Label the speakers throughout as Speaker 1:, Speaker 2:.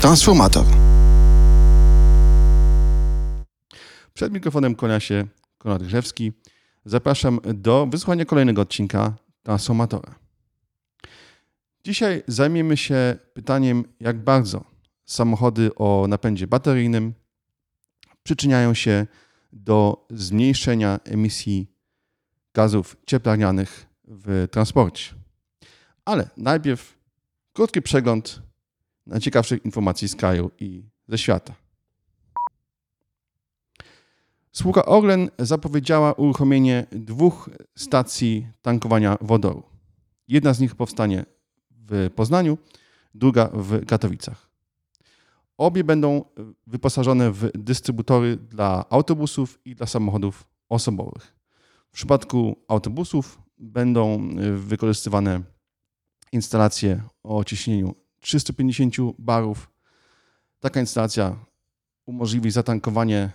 Speaker 1: Transformator.
Speaker 2: Przed mikrofonem kłania się Konrad Grzewski. Zapraszam do wysłuchania kolejnego odcinka Transformatora. Dzisiaj zajmiemy się pytaniem, jak bardzo samochody o napędzie bateryjnym przyczyniają się do zmniejszenia emisji gazów cieplarnianych w transporcie. Ale najpierw krótki przegląd najciekawszych informacji z kraju i ze świata. Spółka Orlen zapowiedziała uruchomienie dwóch stacji tankowania wodoru. Jedna z nich powstanie w Poznaniu, druga w Katowicach. Obie będą wyposażone w dystrybutory dla autobusów i dla samochodów osobowych. W przypadku autobusów będą wykorzystywane instalacje o ciśnieniu 350 barów. Taka instalacja umożliwi zatankowanie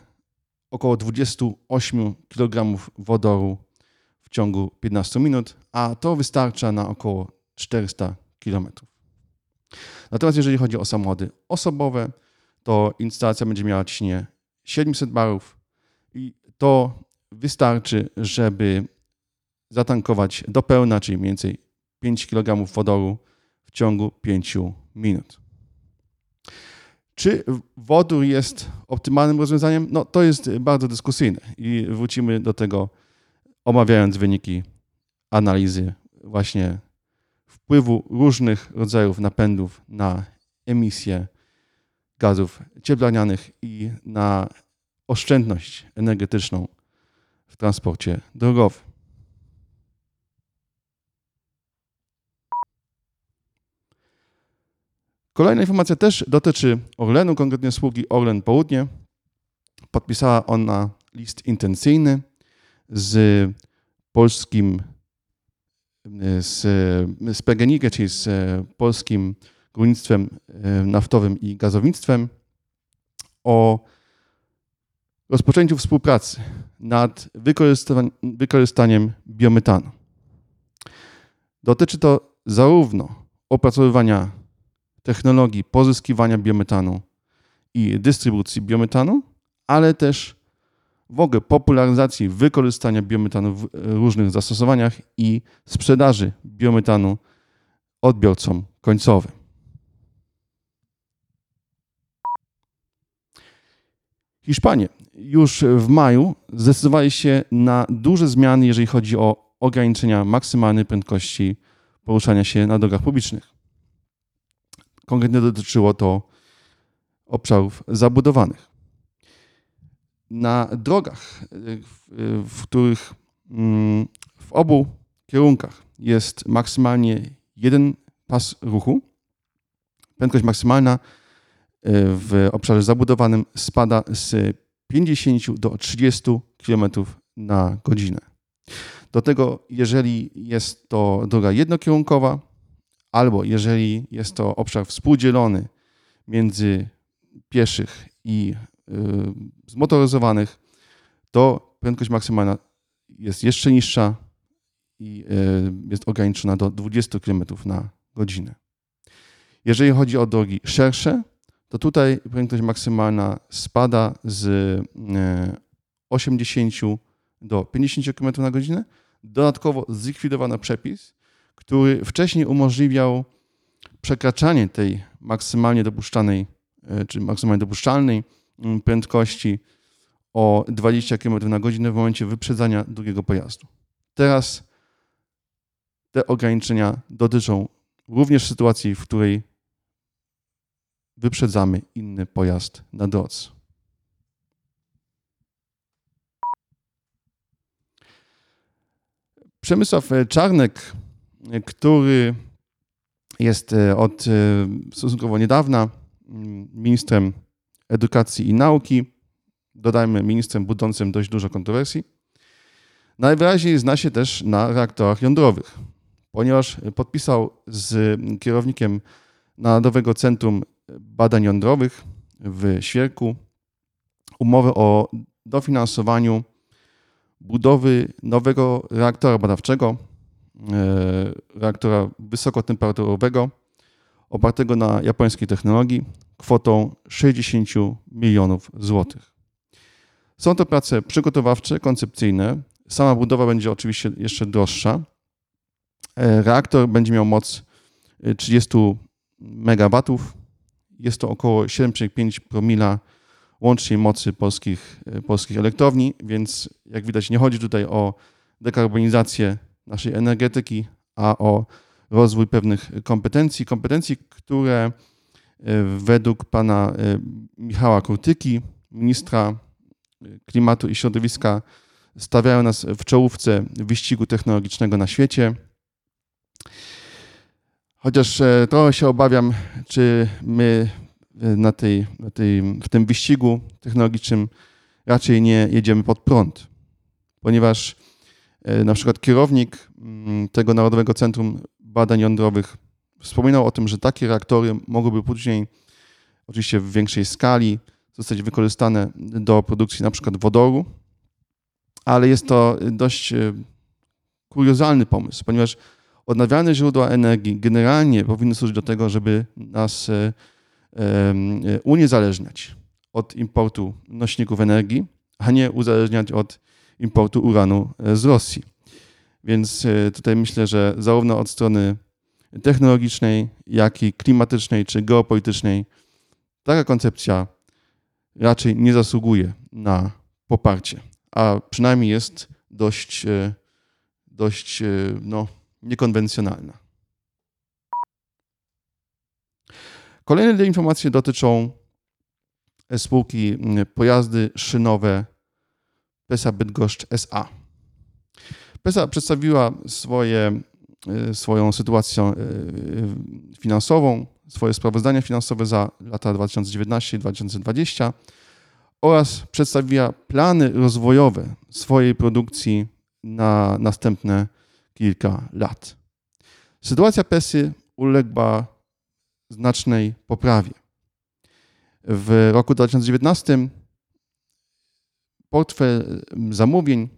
Speaker 2: około 28 kg wodoru w ciągu 15 minut, a to wystarcza na około 400 km. Natomiast jeżeli chodzi o samochody osobowe, to instalacja będzie miała ciśnienie 700 barów i to wystarczy, żeby zatankować do pełna, czyli mniej więcej 5 kg wodoru w ciągu 5 minut. Czy wodór jest optymalnym rozwiązaniem? No, to jest bardzo dyskusyjne i wrócimy do tego, omawiając wyniki analizy właśnie wpływu różnych rodzajów napędów na emisję gazów cieplarnianych i na oszczędność energetyczną w transporcie drogowym. Kolejna informacja też dotyczy Orlenu, konkretnie spółki Orlen Południe. Podpisała ona list intencyjny z polskim, z, z PGNiG, czyli z polskim górnictwem naftowym i gazownictwem o rozpoczęciu współpracy nad wykorzystaniem biometanu. Dotyczy to zarówno opracowywania technologii pozyskiwania biometanu i dystrybucji biometanu, ale też w ogóle popularyzacji wykorzystania biometanu w różnych zastosowaniach i sprzedaży biometanu odbiorcom końcowym. Hiszpanie już w maju zdecydowali się na duże zmiany, jeżeli chodzi o ograniczenia maksymalnej prędkości poruszania się na drogach publicznych. Konkretnie dotyczyło to obszarów zabudowanych. Na drogach, w których mm, w obu kierunkach jest maksymalnie jeden pas ruchu, prędkość maksymalna w obszarze zabudowanym spada z 50 do 30 km na godzinę. Do tego, jeżeli jest to droga jednokierunkowa, albo jeżeli jest to obszar współdzielony między pieszych i y, zmotoryzowanych, to prędkość maksymalna jest jeszcze niższa i y, jest ograniczona do 20 km na godzinę. Jeżeli chodzi o drogi szersze, to tutaj prędkość maksymalna spada z 80 y, do 50 km na godzinę. Dodatkowo zlikwidowano przepis, który wcześniej umożliwiał przekraczanie tej maksymalnie dopuszczanej, e, czy maksymalnie dopuszczalnej mm, prędkości o 20 km na godzinę w momencie wyprzedzania drugiego pojazdu. Teraz te ograniczenia dotyczą również sytuacji, w której wyprzedzamy inny pojazd na drodze. Przemysław Czarnek który jest e, od e, stosunkowo niedawna mm, ministrem edukacji i nauki, dodajmy ministrem budzącym dość dużo kontrowersji. Najwyraźniej zna się też na reaktorach jądrowych, ponieważ podpisał z kierownikiem Narodowego Centrum Badań Jądrowych w Świerku umowę o dofinansowaniu budowy nowego reaktora badawczego reaktora wysokotemperaturowego opartego na japońskiej technologii kwotą 60 milionów złotych. Są to prace przygotowawcze, koncepcyjne. Sama budowa będzie oczywiście jeszcze droższa. E, reaktor będzie miał moc 30 MW. Jest to około 7,5 promila łącznej mocy polskich, e, polskich elektrowni, więc jak widać nie chodzi tutaj o dekarbonizację naszej energetyki, a o rozwój pewnych kompetencji, kompetencji, które e, według pana e, Michała Kurtyki, ministra klimatu i środowiska, stawiają nas w czołówce wyścigu technologicznego na świecie. Chociaż trochę się obawiam, czy my na tej, na tej, w tym wyścigu technologicznym raczej nie jedziemy pod prąd, ponieważ e, na przykład kierownik mm, tego Narodowego Centrum Badań Jądrowych wspominał o tym, że takie reaktory mogłyby później, oczywiście w większej skali, zostać wykorzystane do produkcji na przykład wodoru, ale jest to dość e, kuriozalny pomysł, ponieważ odnawialne źródła energii generalnie powinny służyć do tego, żeby nas e, uniezależniać od importu nośników energii, a nie uzależniać od importu uranu e, z Rosji. Więc e, tutaj myślę, że zarówno od strony technologicznej, jak i klimatycznej czy geopolitycznej taka koncepcja raczej nie zasługuje na poparcie, a przynajmniej jest dość, e, dość no, niekonwencjonalna. Kolejne dwie informacje dotyczą spółki Pojazdy Szynowe PESA Bydgoszcz SA. PESA przedstawiła swoje, e, swoją sytuację e, finansową, swoje sprawozdania finansowe za lata 2019 i 2020 oraz przedstawiła plany rozwojowe swojej produkcji na następne kilka lat. Sytuacja PESY uległa znacznej poprawie. W roku 2019 portfel zamówień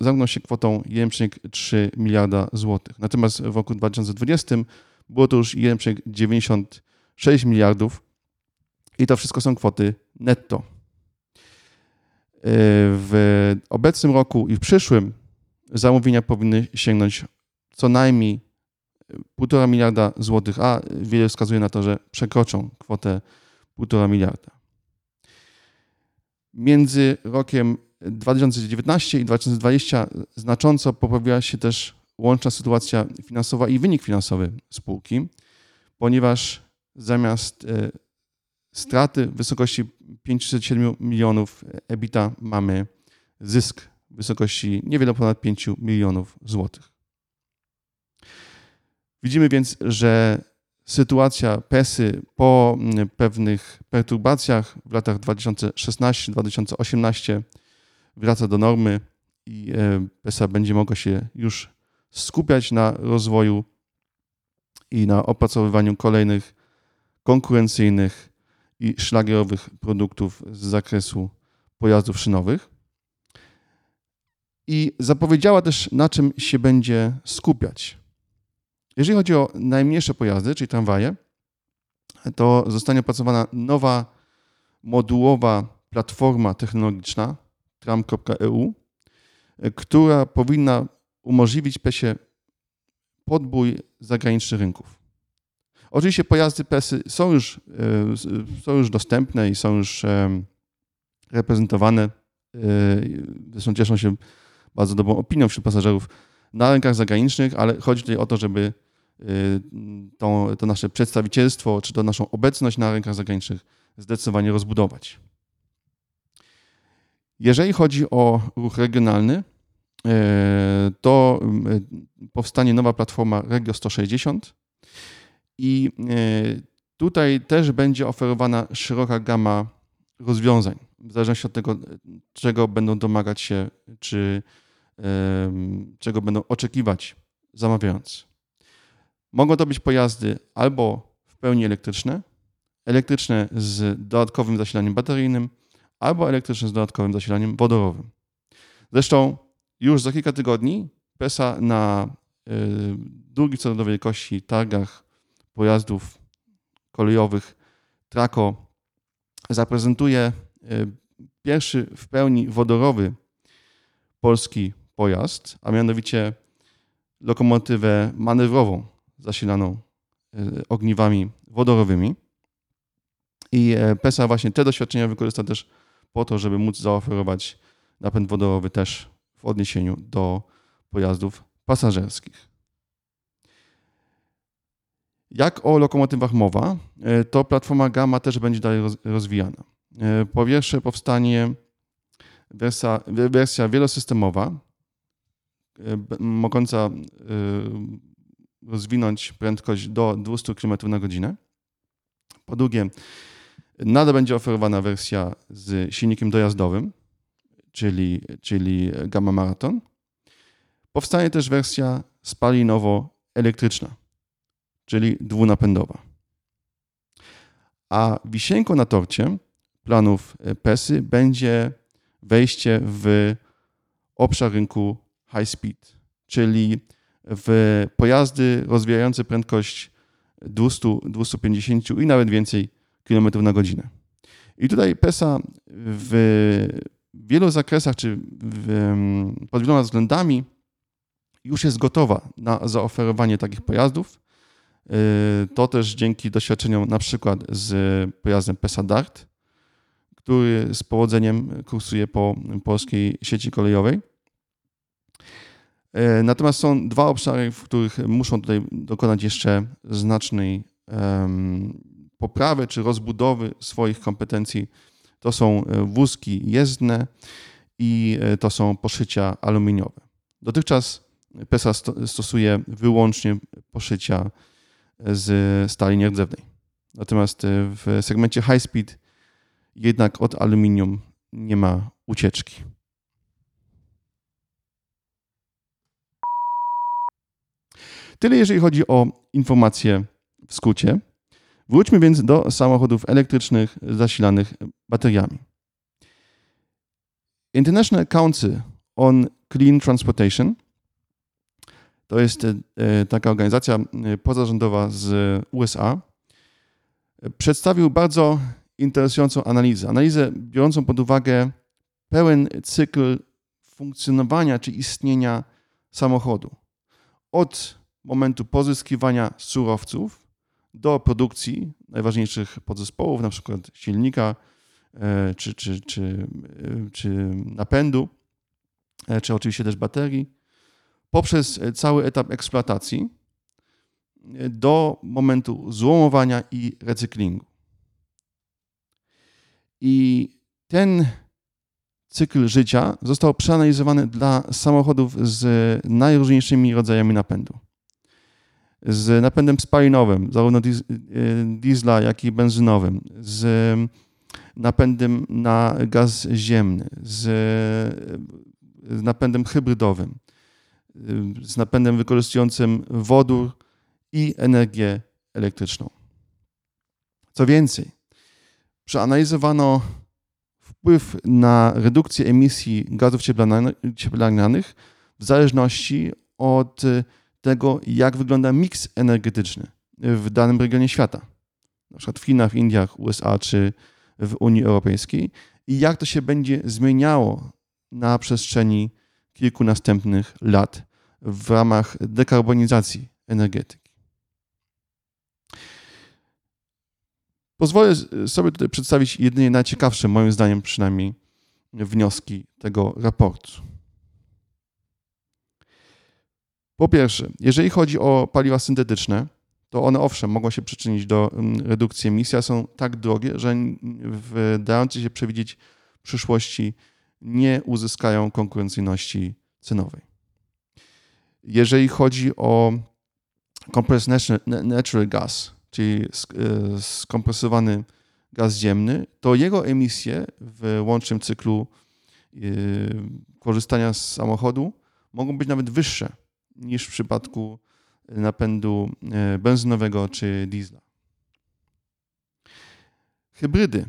Speaker 2: zamknął się kwotą 1,3 miliarda złotych. Natomiast w roku 2020 było to już 1,96 miliardów i to wszystko są kwoty netto. W obecnym roku i w przyszłym zamówienia powinny sięgnąć co najmniej 1,5 miliarda złotych, a wiele wskazuje na to, że przekroczą kwotę 1,5 miliarda. Między rokiem 2019 i 2020 znacząco poprawiła się też łączna sytuacja finansowa i wynik finansowy spółki, ponieważ zamiast e, straty w wysokości 507 milionów EBITA mamy zysk w wysokości niewiele ponad 5 milionów złotych. Widzimy więc, że sytuacja PESY po mm, pewnych perturbacjach w latach 2016-2018 wraca do normy i e, PESA będzie mogła się już skupiać na rozwoju i na opracowywaniu kolejnych konkurencyjnych i szlagierowych produktów z zakresu pojazdów szynowych. I zapowiedziała też, na czym się będzie skupiać. Jeżeli chodzi o najmniejsze pojazdy, czyli tramwaje, to zostanie opracowana nowa modułowa platforma technologiczna tram.eu, która powinna umożliwić PESie podbój zagranicznych rynków. Oczywiście pojazdy PESy są już, e, są już dostępne i są już e, reprezentowane. E, zresztą cieszą się bardzo dobrą opinią wśród pasażerów na rynkach zagranicznych, ale chodzi tutaj o to, żeby to, to nasze przedstawicielstwo, czy to naszą obecność na rynkach zagranicznych zdecydowanie rozbudować. Jeżeli chodzi o ruch regionalny, y, to y, powstanie nowa platforma Regio 160 i tutaj też będzie oferowana szeroka gama rozwiązań, w zależności od tego, czego będą domagać się, czy czego będą oczekiwać zamawiający. Mogą to być pojazdy albo w pełni elektryczne, elektryczne z dodatkowym zasilaniem bateryjnym, albo elektryczne z dodatkowym zasilaniem wodorowym. Zresztą już za kilka tygodni PESA na y, co do wielkości targach pojazdów kolejowych Traco zaprezentuje pierwszy w pełni wodorowy polski pojazd, a mianowicie lokomotywę manewrową zasilaną ogniwami wodorowymi. I PESA właśnie te doświadczenia wykorzysta też po to, żeby móc zaoferować napęd wodorowy też w odniesieniu do pojazdów pasażerskich. Jak o lokomotywach mowa, e, to platforma Gamma też będzie dalej rozwijana. E, po pierwsze powstanie wersja, wersja wielosystemowa, e, mogąca rozwinąć prędkość do 200 km na godzinę. Po drugie, nadal będzie oferowana wersja z silnikiem dojazdowym, czyli, czyli Gamma Marathon. Powstanie też wersja spalinowo-elektryczna, czyli dwunapędowa. A wisienką na torcie planów PESY będzie wejście w obszar rynku high speed, czyli w pojazdy rozwijające prędkość 200, 250 i nawet więcej kilometrów na godzinę. I tutaj PESA w wielu zakresach, czy w, pod wieloma względami już jest gotowa na zaoferowanie takich pojazdów. Y, to też dzięki doświadczeniom na przykład z pojazdem PESA Dart, który z powodzeniem kursuje po polskiej sieci kolejowej. Y, natomiast są dwa obszary, w których muszą tutaj dokonać jeszcze znacznej poprawy czy rozbudowy swoich kompetencji. To są e, wózki jezdne i e, to są poszycia aluminiowe. Dotychczas PESA stosuje wyłącznie poszycia z stali nierdzewnej. Natomiast e, w segmencie high speed jednak od aluminium nie ma ucieczki. Tyle jeżeli chodzi o informacje w skrócie. Wróćmy więc do samochodów elektrycznych zasilanych bateriami. International Council on Clean Transportation to jest e, taka organizacja e, pozarządowa z USA. Przedstawił bardzo interesującą analizę. Analizę biorącą pod uwagę pełen cykl funkcjonowania czy istnienia samochodu. Od momentu pozyskiwania surowców do produkcji najważniejszych podzespołów, na przykład silnika e, czy, czy, czy, e, czy napędu, e, czy oczywiście też baterii, poprzez cały etap eksploatacji do momentu złomowania i recyklingu. I ten cykl życia został przeanalizowany dla samochodów z najróżniejszymi rodzajami napędu z napędem spalinowym, zarówno y, diesla, jak i benzynowym, z napędem na gaz ziemny, z, napędem hybrydowym, z napędem wykorzystującym wodór i energię elektryczną. Co więcej, przeanalizowano wpływ na redukcję emisji gazów cieplarnianych w zależności od tego, jak wygląda miks energetyczny w danym regionie świata, na przykład w Chinach, Indiach, USA czy w Unii Europejskiej i jak to się będzie zmieniało na przestrzeni kilku następnych lat w ramach dekarbonizacji energetyki. Pozwolę sobie tutaj przedstawić jedynie najciekawsze, moim zdaniem przynajmniej, wnioski tego raportu. Po pierwsze, jeżeli chodzi o paliwa syntetyczne, to one owszem mogą się przyczynić do mm, redukcji emisji, a są tak drogie, że w dającej się przewidzieć przyszłości nie uzyskają konkurencyjności cenowej. Jeżeli chodzi o compressed natural gas, czyli e, skompresowany gaz ziemny, to jego emisje w łącznym cyklu e, korzystania z samochodu mogą być nawet wyższe niż w przypadku napędu e, benzynowego czy diesla. Hybrydy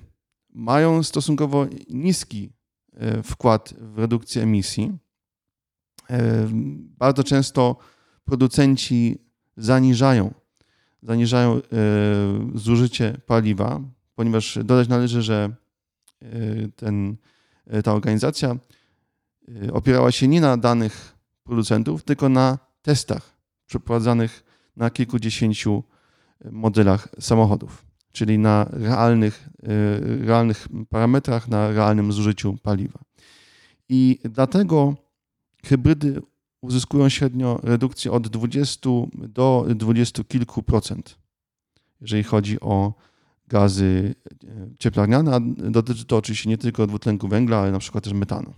Speaker 2: mają stosunkowo niski e, wkład w redukcję emisji. E, bardzo często producenci zaniżają zaniżają e, zużycie paliwa, ponieważ dodać należy, że e, ten, ta organizacja opierała się nie na danych producentów, tylko na testach przeprowadzanych na kilkudziesięciu modelach samochodów, czyli na realnych, realnych parametrach, na realnym zużyciu paliwa. I dlatego hybrydy uzyskują średnio redukcję od 20 do 20 kilku procent, jeżeli chodzi o gazy e, cieplarniane, a dotyczy to oczywiście nie tylko dwutlenku węgla, ale na przykład też metanu.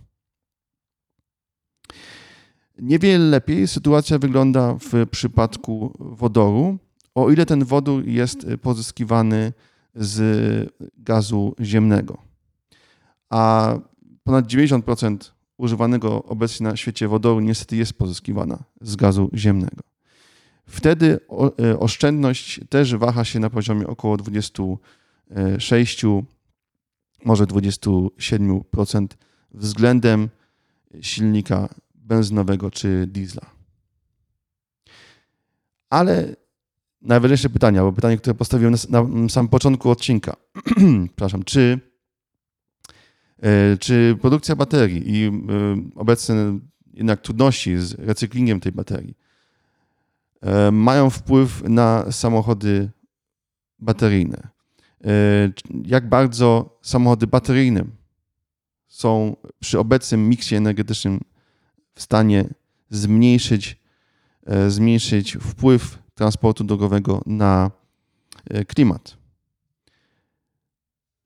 Speaker 2: Niewiele lepiej sytuacja wygląda w przypadku wodoru, o ile ten wodór jest pozyskiwany z gazu ziemnego. A ponad 90% używanego obecnie na świecie wodoru niestety jest pozyskiwana z gazu ziemnego. Wtedy e, oszczędność też waha się na poziomie około 26, może 27% względem silnika benzynowego czy diesla. Ale najważniejsze pytanie, albo pytanie, które postawiłem na, na samym początku odcinka. Przepraszam, czy E, czy produkcja baterii i e, obecne jednak trudności z recyklingiem tej baterii e, mają wpływ na samochody bateryjne? Jak bardzo samochody bateryjne są przy obecnym miksie energetycznym w stanie zmniejszyć, zmniejszyć wpływ transportu drogowego na klimat?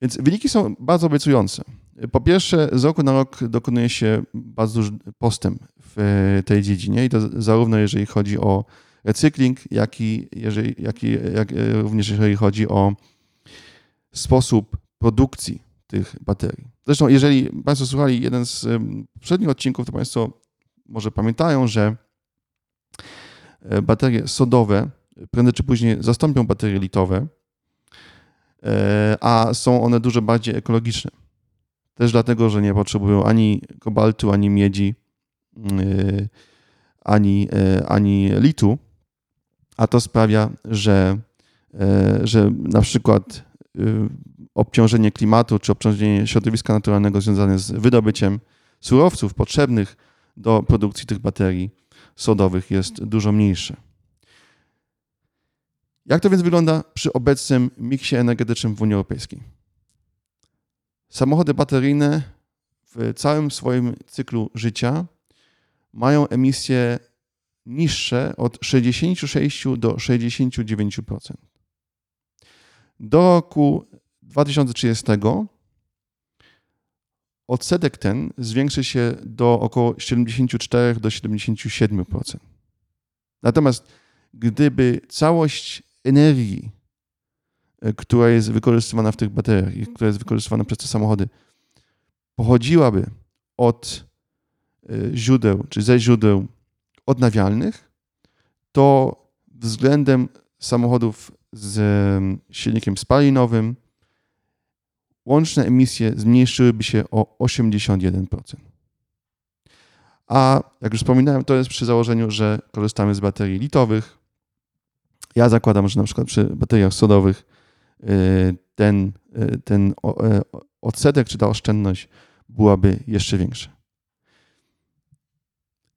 Speaker 2: Więc wyniki są bardzo obiecujące. Po pierwsze, z roku na rok dokonuje się bardzo duży postęp w tej dziedzinie i to zarówno jeżeli chodzi o recykling, jak i, jeżeli, jak i jak również jeżeli chodzi o sposób produkcji tych baterii. Zresztą, jeżeli Państwo słuchali jeden z poprzednich odcinków, to Państwo może pamiętają, że e, baterie sodowe prędzej czy później zastąpią baterie litowe, e, a są one dużo bardziej ekologiczne. Też dlatego, że nie potrzebują ani kobaltu, ani miedzi, yy, ani, ani litu, a to sprawia, że, że na przykład obciążenie klimatu czy obciążenie środowiska naturalnego związane z wydobyciem surowców potrzebnych do produkcji tych baterii sodowych jest dużo mniejsze. Jak to więc wygląda przy obecnym miksie energetycznym w Unii Europejskiej? Samochody bateryjne w całym swoim cyklu życia mają emisje niższe od 66 do 69%. Do roku 2030 odsetek ten zwiększy się do około 74 do 77%. Natomiast gdyby całość energii E, która jest wykorzystywana w tych bateriach która jest wykorzystywana przez te samochody, pochodziłaby od e, źródeł, czy ze źródeł odnawialnych, to względem samochodów z silnikiem spalinowym łączne emisje zmniejszyłyby się o 81%. A jak już wspominałem, to jest przy założeniu, że korzystamy z baterii litowych. Ja zakładam, że na przykład przy bateriach sodowych Y, ten, y, ten e, odsetek czy ta oszczędność byłaby jeszcze większa.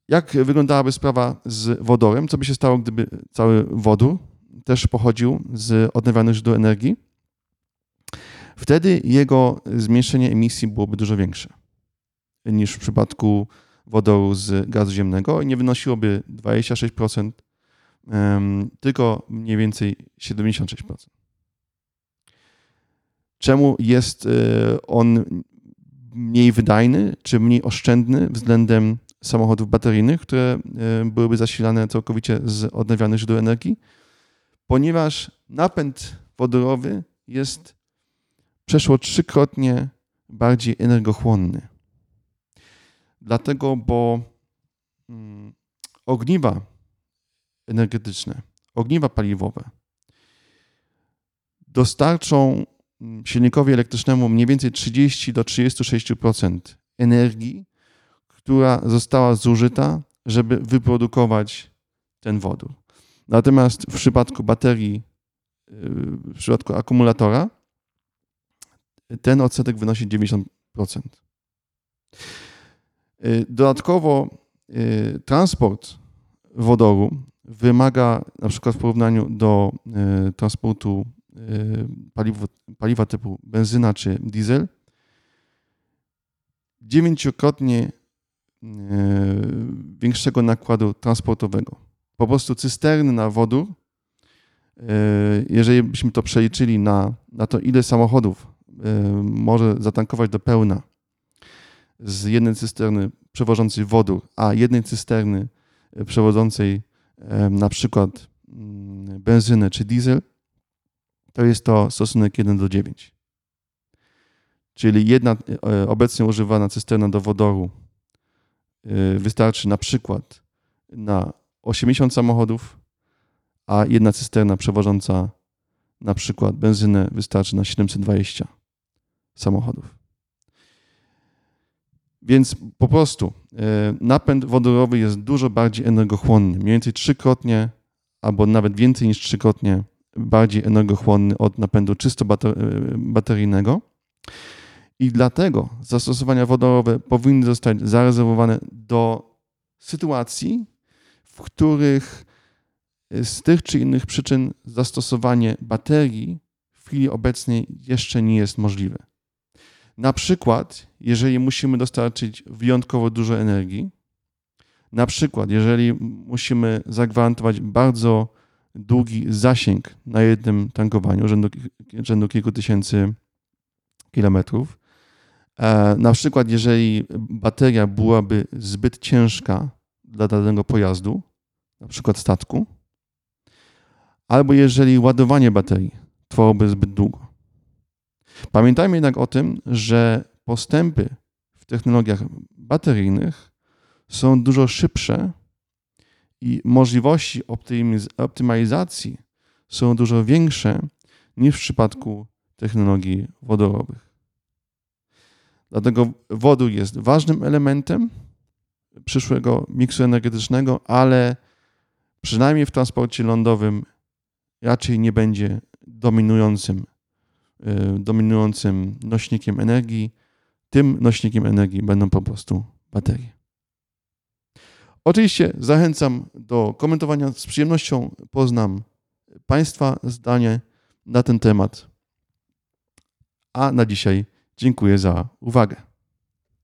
Speaker 2: Jak wyglądałaby sprawa z wodorem? Co by się stało, gdyby cały wodór też pochodził z odnawialnych źródeł energii? Wtedy jego zmniejszenie emisji byłoby dużo większe niż w przypadku wodoru z gazu ziemnego i nie wynosiłoby 26%, tylko mniej więcej 76%. Czemu jest y, on mniej wydajny czy mniej oszczędny względem samochodów bateryjnych, które y, byłyby zasilane całkowicie z odnawialnych źródeł energii? Ponieważ napęd wodorowy jest przeszło trzykrotnie bardziej energochłonny. Dlatego, bo mm, ogniwa energetyczne, ogniwa paliwowe dostarczą silnikowi elektrycznemu mniej więcej 30 do 36% energii, która została zużyta, żeby wyprodukować ten wodór. Natomiast w przypadku baterii w przypadku akumulatora ten odsetek wynosi 90%. Dodatkowo transport wodoru wymaga na przykład w porównaniu do transportu paliwa, paliwa typu benzyna czy diesel dziewięciokrotnie większego nakładu transportowego. Po prostu cysterny na wodór, jeżeli byśmy to przeliczyli na, na to, ile samochodów może zatankować do pełna z jednej cysterny przewożącej wodór, a jednej cysterny przewodzącej na przykład mm, benzynę czy diesel, to jest to stosunek 1 do 9. Czyli jedna e, obecnie używana cysterna do wodoru wystarczy na przykład na 80 samochodów, a jedna cysterna przewożąca na przykład benzynę wystarczy na 720 samochodów. Więc po prostu e, napęd wodorowy jest dużo bardziej energochłonny, mniej więcej trzykrotnie albo nawet więcej niż trzykrotnie bardziej energochłonny od napędu czysto bateryjnego. I dlatego zastosowania wodorowe powinny zostać zarezerwowane do sytuacji, w których z tych czy innych przyczyn zastosowanie baterii w chwili obecnej jeszcze nie jest możliwe. Na przykład, jeżeli musimy dostarczyć wyjątkowo dużo energii, na przykład, jeżeli musimy zagwarantować bardzo długi zasięg na jednym tankowaniu, rzędu, rzędu kilku tysięcy kilometrów, e, na przykład, jeżeli bateria byłaby zbyt ciężka dla danego pojazdu, na przykład statku, albo jeżeli ładowanie baterii trwałoby zbyt długo. Pamiętajmy jednak o tym, że postępy w technologiach bateryjnych są dużo szybsze i możliwości optymalizacji są dużo większe niż w przypadku technologii wodorowych. Dlatego wodór jest ważnym elementem przyszłego miksu energetycznego, ale przynajmniej w transporcie lądowym raczej nie będzie dominującym, dominującym nośnikiem energii. Tym nośnikiem energii będą po prostu baterie. Oczywiście zachęcam do komentowania. Z przyjemnością poznam Państwa zdanie na ten temat. A na dzisiaj dziękuję za uwagę.